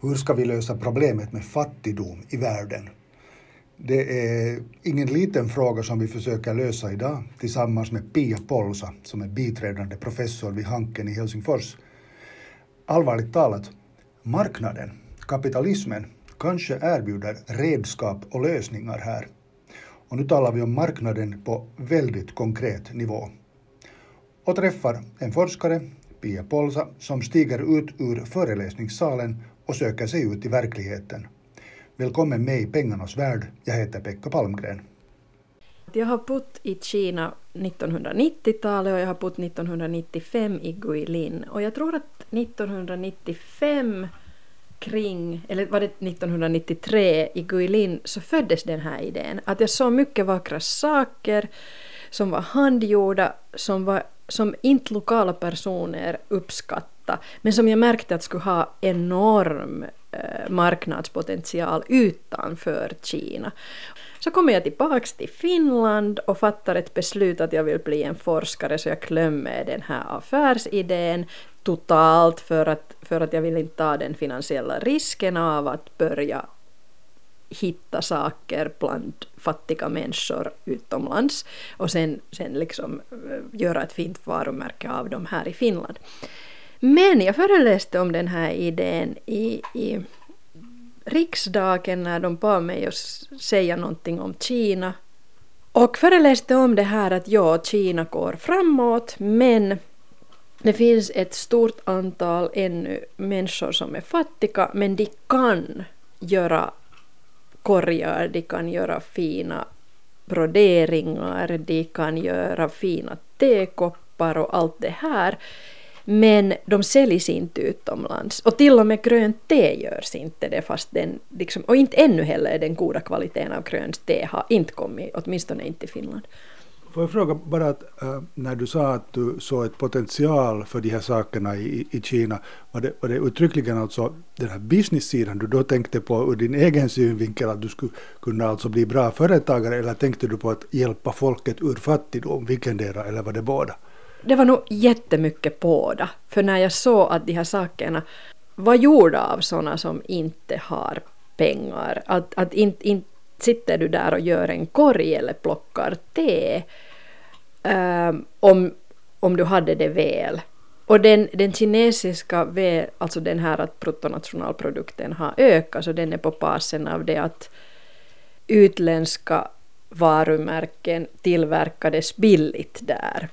Hur ska vi lösa problemet med fattigdom i världen? Det är ingen liten fråga som vi försöker lösa idag tillsammans med Pia Polsa som är biträdande professor vid Hanken i Helsingfors. Allvarligt talat, marknaden, kapitalismen, kanske erbjuder redskap och lösningar här. Och nu talar vi om marknaden på väldigt konkret nivå. Och träffar en forskare, Pia Polsa, som stiger ut ur föreläsningssalen och söker sig ut i verkligheten. Välkommen med i Pengarnas värld. Jag heter Pekka Palmgren. Jag har bott i Kina 1990-talet och jag har bott 1995 i Guilin. Och jag tror att 1995 kring, eller var det 1993 i Guilin, så föddes den här idén. Att jag såg mycket vackra saker som var handgjorda, som, var, som inte lokala personer uppskattade, men som jag märkte att skulle ha enorm eh, marknadspotential utanför Kina. Så kommer jag tillbaks till Finland och fattar ett beslut att jag vill bli en forskare så jag glömmer den här affärsidén totalt för att, för att jag vill inte ta den finansiella risken av att börja hitta saker bland fattiga människor utomlands och sen, sen liksom eh, göra ett fint varumärke av dem här i Finland. Men jag föreläste om den här idén i, i riksdagen när de bad mig att säga någonting om Kina och föreläste om det här att ja, Kina går framåt men det finns ett stort antal ännu människor som är fattiga men de kan göra korgar, de kan göra fina broderingar, de kan göra fina tekoppar och allt det här. Men de säljs inte utomlands. Och till och med grönt te görs inte det fast den, liksom, och inte ännu heller den goda kvaliteten av grönt te har inte kommit, åtminstone inte i Finland. Får jag fråga bara att äh, när du sa att du såg ett potential för de här sakerna i, i Kina, var det, var det uttryckligen alltså den här business-sidan du då tänkte på ur din egen synvinkel att du skulle kunna alltså bli bra företagare eller tänkte du på att hjälpa folket ur fattigdom, vilkendera eller var det båda? Det var nog jättemycket båda, för när jag såg att de här sakerna var gjorda av sådana som inte har pengar, att, att inte, inte sitter du där och gör en korg eller plockar te um, om, om du hade det väl. Och den, den kinesiska, väl, alltså den här att bruttonationalprodukten har ökat, så den är på basen av det att utländska varumärken tillverkades billigt där.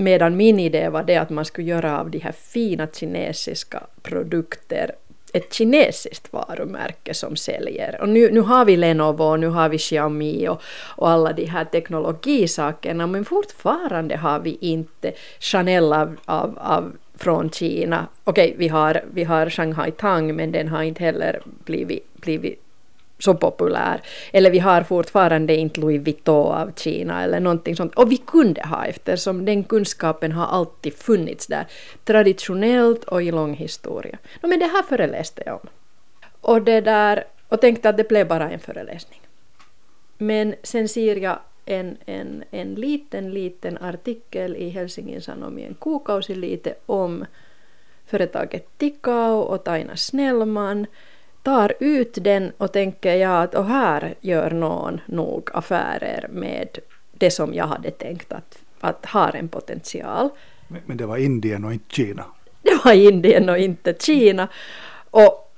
Medan min idé var det att man skulle göra av de här fina kinesiska produkter ett kinesiskt varumärke som säljer. Och nu, nu har vi Lenovo och nu har vi Xiaomi och, och alla de här teknologisakerna men fortfarande har vi inte Chanel av, av, av från Kina. Okej, vi, har, vi har Shanghai Tang men den har inte heller blivit, blivit så populär. Eller vi har fortfarande inte Louis Vuitton av Kina eller någonting sånt. Och vi kunde ha eftersom den kunskapen har alltid funnits där. Traditionellt och i lång historia. No, men det här föreläste jag om. Och, det där, och tänkte att det blev bara en föreläsning. Men sen ser jag en, en, en liten, liten artikel i Helsingin Sanomien kuukausi lite om företaget Tikau och Taina Snellman tar ut den och tänker jag att och här gör någon nog affärer med det som jag hade tänkt att, att har en potential. Men det var Indien och inte Kina? Det var Indien och inte Kina. Och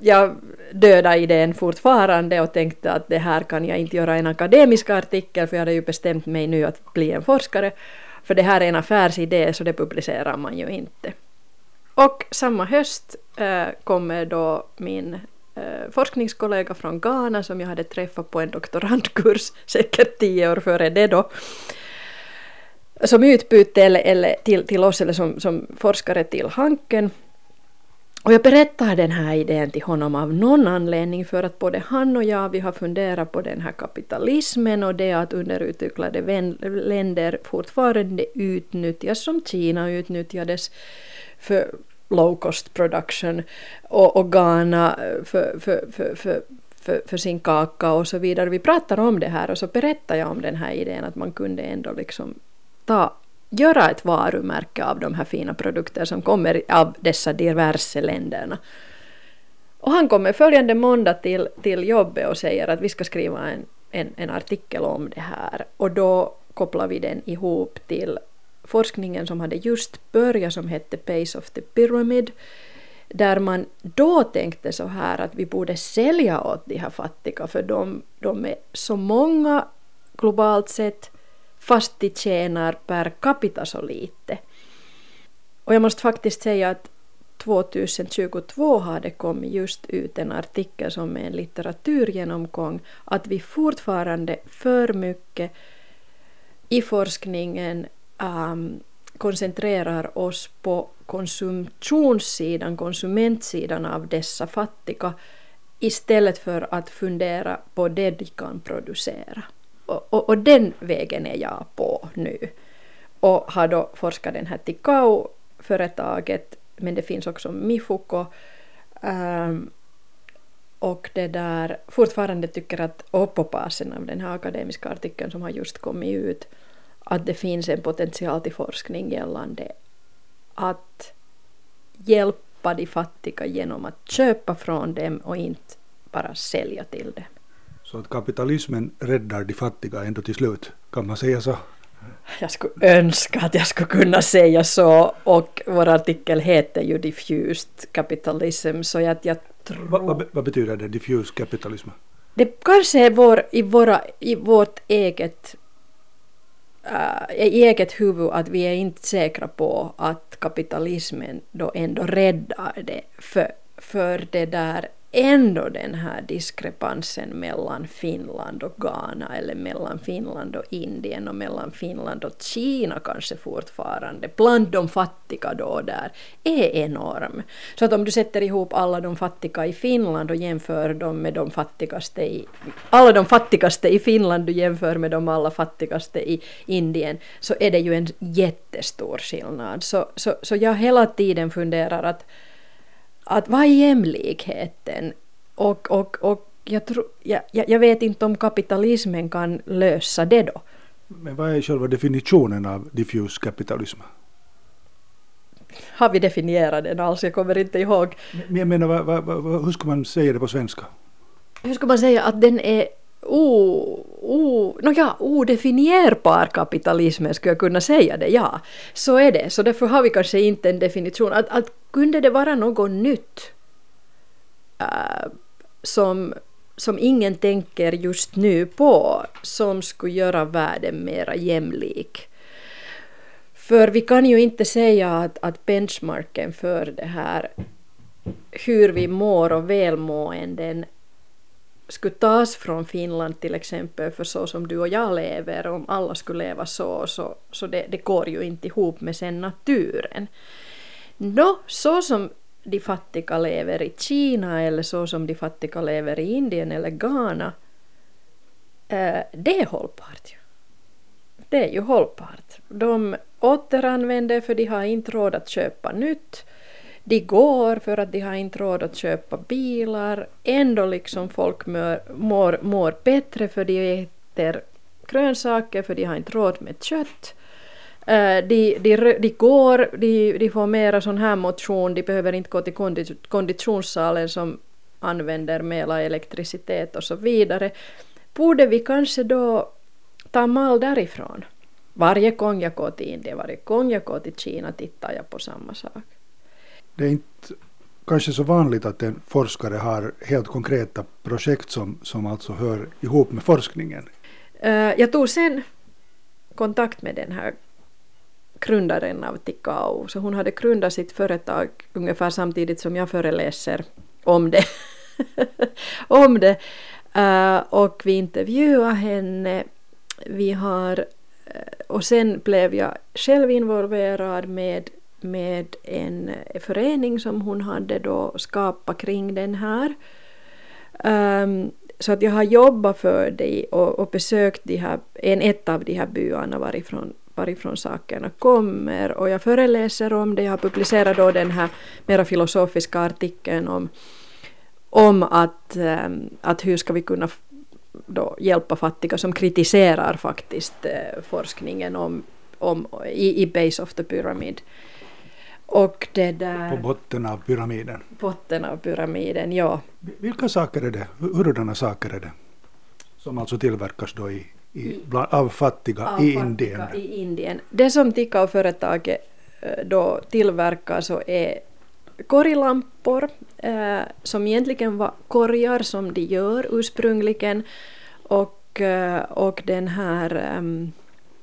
jag dödade idén fortfarande och tänkte att det här kan jag inte göra en akademisk artikel för jag hade ju bestämt mig nu att bli en forskare. För det här är en affärsidé så det publicerar man ju inte. Och samma höst eh, kommer då min eh, forskningskollega från Ghana som jag hade träffat på en doktorandkurs säkert tio år före det då som utbyte eller, eller till, till oss eller som, som forskare till Hanken. Och jag berättar den här idén till honom av någon anledning för att både han och jag vi har funderat på den här kapitalismen och det att underutvecklade länder fortfarande utnyttjas som Kina utnyttjades för low cost production och, och Ghana eh, för, för, för, för för, för, sin kaka och så vidare. Vi pratar om det här och så berättar jag om den här idén att man kunde ändå liksom ta, göra ett varumärke av de här fina produkter som kommer av dessa diverse länderna. Och han kommer följande måndag till, till jobbet och säger att vi ska skriva en, en, en artikel om det här. Och då kopplar vi den ihop till forskningen som hade just börjat som hette Pace of the Pyramid där man då tänkte så här att vi borde sälja åt de här fattiga för de, de är så många globalt sett fast de tjänar per capita så lite. Och jag måste faktiskt säga att 2022 har det kommit just ut en artikel som är en litteraturgenomgång att vi fortfarande för mycket i forskningen um, koncentrerar oss på konsumtionssidan, konsumentsidan av dessa fattiga istället för att fundera på det de kan producera. Och, och, och den vägen är jag på nu. Och har då forskat den här Tikau-företaget, men det finns också Mifuko. Um, och det där fortfarande tycker att, och på basen av den här akademiska artikeln som har just kommit ut, att det finns en potential till forskning gällande att hjälpa de fattiga genom att köpa från dem och inte bara sälja till dem. Så att kapitalismen räddar de fattiga ändå till slut, kan man säga så? Jag skulle önska att jag skulle kunna säga så och vår artikel heter ju Diffused Capitalism så jag, jag tror... Va, va, vad betyder det, diffused capitalism? Det kanske är vår, i, våra, i vårt eget äh, i eget huvud att vi är inte säkra på att kapitalismen då ändå räddar det för, för det där ändå den här diskrepansen mellan Finland och Ghana eller mellan Finland och Indien och mellan Finland och Kina kanske fortfarande bland de fattiga då där är enorm. Så att om du sätter ihop alla de fattiga i Finland och jämför dem med de fattigaste i alla de fattigaste i Finland du jämför med de alla fattigaste i Indien så är det ju en jättestor skillnad. Så, så, så jag hela tiden funderar att att vad är jämlikheten? Och, och, och jag, tror, jag, jag vet inte om kapitalismen kan lösa det då. Men vad är själva definitionen av diffus kapitalism? Har vi definierat den alls? Jag kommer inte ihåg. Men jag menar, vad, vad, vad, hur ska man säga det på svenska? Hur ska man säga att den är o, o, no ja, odefinierbar kapitalismen skulle jag kunna säga det, ja. Så är det, så därför har vi kanske inte en definition. Att, att kunde det vara något nytt äh, som, som ingen tänker just nu på som skulle göra världen mera jämlik? För vi kan ju inte säga att, att benchmarken för det här hur vi mår och välmåenden skulle tas från Finland till exempel för så som du och jag lever, om alla skulle leva så, så, så det, det går ju inte ihop med sen naturen. Nå, så som de fattiga lever i Kina eller så som de fattiga lever i Indien eller Ghana, eh, det är hållbart ju. Det är ju hållbart. De återanvänder för de har inte råd att köpa nytt de går för att de har inte råd att köpa bilar. Ändå liksom folk mår, mår, mår bättre för de äter grönsaker för de har inte råd med kött. Eh, de, de, de går, de, de får mera sån här motion, de behöver inte gå till konditionssalen som använder mera elektricitet och så vidare. Borde vi kanske då ta mall därifrån? Varje gång jag går till Indien, varje gång jag går till Kina tittar jag på samma sak det är inte kanske så vanligt att en forskare har helt konkreta projekt som, som alltså hör ihop med forskningen. Uh, jag tog sen kontakt med den här grundaren av Tikau, så hon hade grundat sitt företag ungefär samtidigt som jag föreläser om det. om det. Uh, och vi intervjuade henne. Vi har, uh, och sen blev jag själv involverad med med en förening som hon hade då skapat kring den här. Um, så att jag har jobbat för det och, och besökt de här, en, ett av de här byarna varifrån, varifrån sakerna kommer och jag föreläser om det. Jag har publicerat då den här mera filosofiska artikeln om, om att, um, att hur ska vi kunna då hjälpa fattiga som kritiserar faktiskt uh, forskningen om, om, i, i Base of the Pyramid och det där... På botten av pyramiden. Botten av pyramiden, ja. Vilka saker är det? Hurdana saker är det? Som alltså tillverkas då i, i, bland, av fattiga av i fattiga Indien? I Indien. Det som Tikau-företaget eh, då tillverkar så är korglampor eh, som egentligen var korgar som de gör ursprungligen och, eh, och den här um,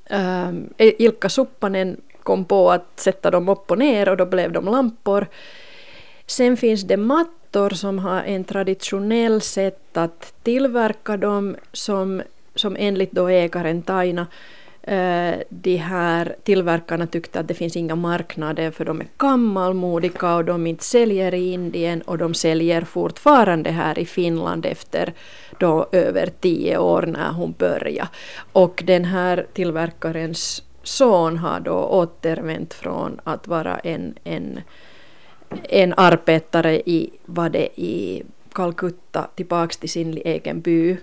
um, Ilkka Suppanen kom på att sätta dem upp och ner och då blev de lampor. Sen finns det mattor som har en traditionell sätt att tillverka dem som, som enligt då ägaren Taina eh, de här tillverkarna tyckte att det finns inga marknader för de är gammalmodiga och de inte säljer i Indien och de säljer fortfarande här i Finland efter då över tio år när hon började. Och den här tillverkarens son har då återvänt från att vara en, en, en arbetare i, var det i Calcutta tillbaks till sin egen by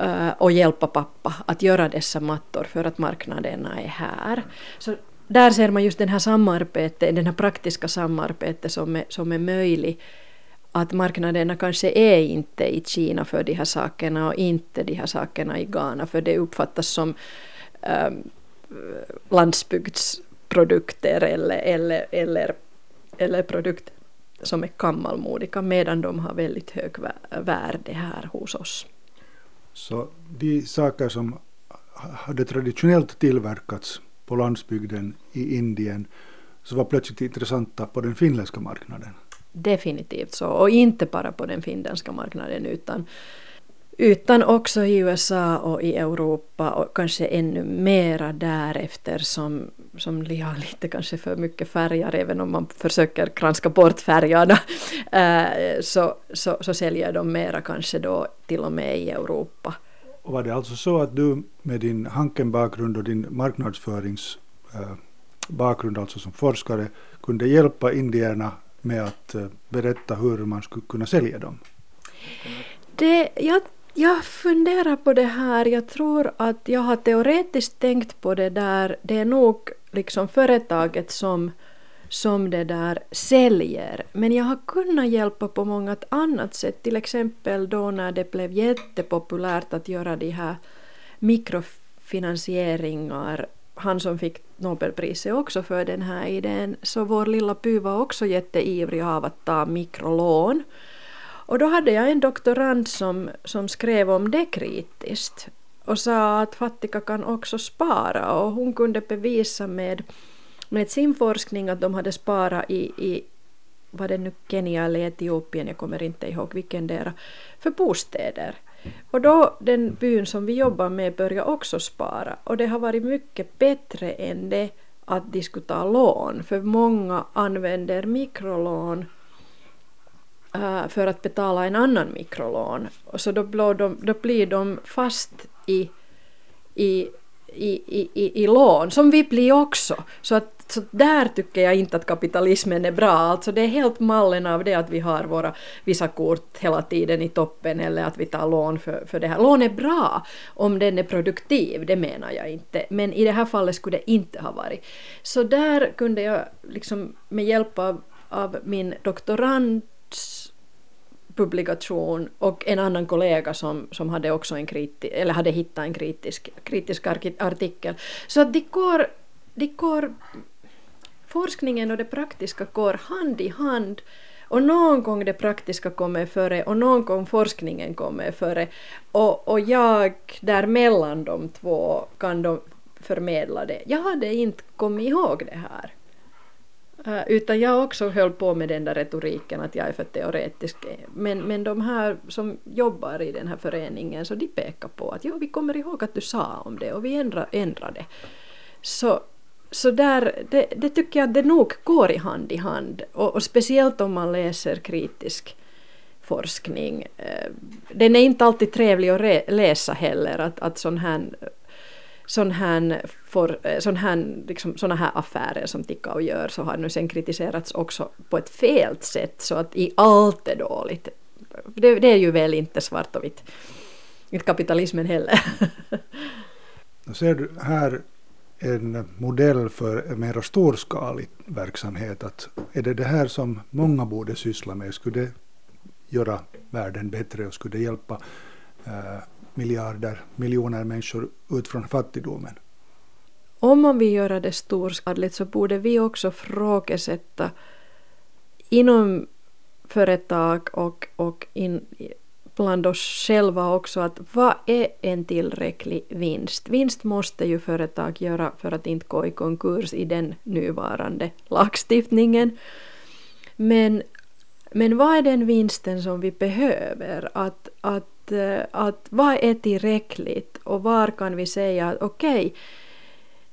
eh, och hjälpa pappa att göra dessa mattor för att marknaderna är här. Så där ser man just den här samarbetet, den här praktiska samarbetet som är, som är möjlig att marknaderna kanske är inte i Kina för de här sakerna och inte de här sakerna i Ghana för det uppfattas som um, landsbygdsprodukter eller, eller, eller, eller produkter som är gammalmodiga medan de har väldigt hög värde här hos oss. Så de saker som hade traditionellt tillverkats på landsbygden i Indien så var plötsligt intressanta på den finländska marknaden? Definitivt så, och inte bara på den finländska marknaden utan utan också i USA och i Europa och kanske ännu mera därefter som, som har lite kanske för mycket färger även om man försöker granska bort färgerna eh, så, så, så säljer de mera kanske då till och med i Europa. Och var det alltså så att du med din Hanken-bakgrund och din marknadsföringsbakgrund, eh, alltså som forskare, kunde hjälpa indierna med att eh, berätta hur man skulle kunna sälja dem? Det, jag jag funderar på det här. Jag tror att jag har teoretiskt tänkt på det där. Det är nog liksom företaget som, som det där säljer. Men jag har kunnat hjälpa på många annat sätt. Till exempel då när det blev jättepopulärt att göra de här mikrofinansieringar. Han som fick Nobelpriset också för den här idén. Så vår lilla by var också jätteivrig av att ta mikrolån. Och då hade jag en doktorand som, som skrev om det kritiskt och sa att fattiga kan också spara och hon kunde bevisa med, med sin forskning att de hade sparat i, i var det nu Kenya eller Etiopien, jag kommer inte ihåg vilken där, för bostäder. Och då den byn som vi jobbar med började också spara och det har varit mycket bättre än det att diskutera lån, för många använder mikrolån uh, för att betala en annan mikrolån. Så då, blir de, då blir de fast i, i, i, i, i lån, som vi blir också. Så, att, så där tycker jag inte att kapitalismen är bra. Alltså det är helt mallen av det att vi har våra vissa kort hela tiden i toppen eller att vi tar lån för, för det här. Lån är bra om den är produktiv, det menar jag inte. Men i det här fallet skulle det inte ha varit. Så där kunde jag liksom med hjälp av, av min doktorand publikation och en annan kollega som, som hade också en kriti, eller hade hittat en kritisk, kritisk artikel. Så att de går, de går, forskningen och det praktiska går hand i hand och någon gång det praktiska kommer före och någon gång forskningen kommer före och, och jag där mellan de två kan de förmedla det. Jag hade inte kommit ihåg det här. Eh, utan jag också höll på med den där retoriken att jag är för teoretisk. Men, men de här som jobbar i den här föreningen så de pekar på att ja, vi kommer ihåg att du sa om det och vi ändrar, ändrade. Så, så där, det, det tycker jag att det nog går i hand i hand och, och speciellt om man läser kritisk forskning. Eh, den är inte alltid trevlig att re, läsa heller, att, att sån här sån här, för, eh, sån här, liksom, såna här affärer som Tikau gör så har nu sen kritiserats också på ett fel sätt så att i allt är dåligt. Det, det är ju väl inte svart och vitt. Inte kapitalismen heller. Ser du här en modell för en mer storskalig verksamhet. Att är det det här som många borde syssla med? Skulle det göra världen bättre och skulle det hjälpa eh, miljarder, miljoner människor ut från fattigdomen? Om man vill göra det storskaligt så borde vi också frågesätta inom företag och, och in, bland oss själva också att vad är en tillräcklig vinst? Vinst måste ju företag göra för att inte gå i konkurs i den nuvarande lagstiftningen. Men, men vad är den vinsten som vi behöver? Att, att, Eh, att vad är tillräckligt och var kan vi säga att okej, okay,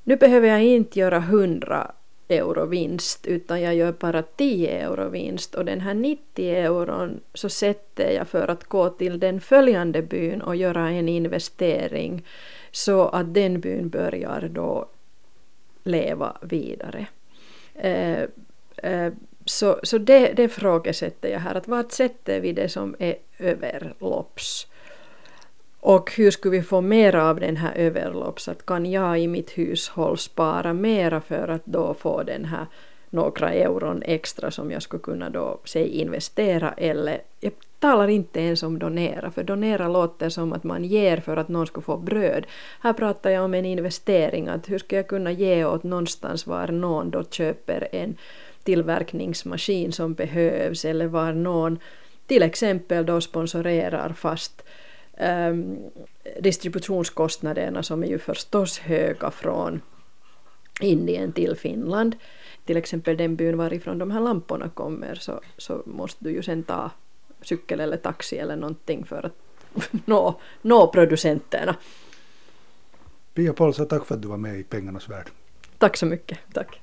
nu behöver jag inte göra 100 euro vinst utan jag gör bara 10 euro vinst och den här 90 euron så sätter jag för att gå till den följande byn och göra en investering så att den byn börjar då leva vidare. Eh, Eh, så så det, det frågesätter jag här, att vad sätter vi det som är överlopps? Och hur skulle vi få mer av den här överlopps? Att kan jag i mitt hushåll spara mera för att då få den här några euron extra som jag skulle kunna då säg investera eller jag talar inte ens om donera för donera låter som att man ger för att någon ska få bröd. Här pratar jag om en investering att hur ska jag kunna ge åt någonstans var någon då köper en tillverkningsmaskin som behövs eller var någon till exempel då sponsorerar fast um, distributionskostnaderna som är ju förstås höga från Indien till Finland. Till exempel den byn varifrån de här lamporna kommer så, så måste du ju sen ta cykel eller taxi eller någonting för att nå, nå producenterna. Pia Polsa, tack för att du var med i Pengarnas värld. Tack så mycket. Tack.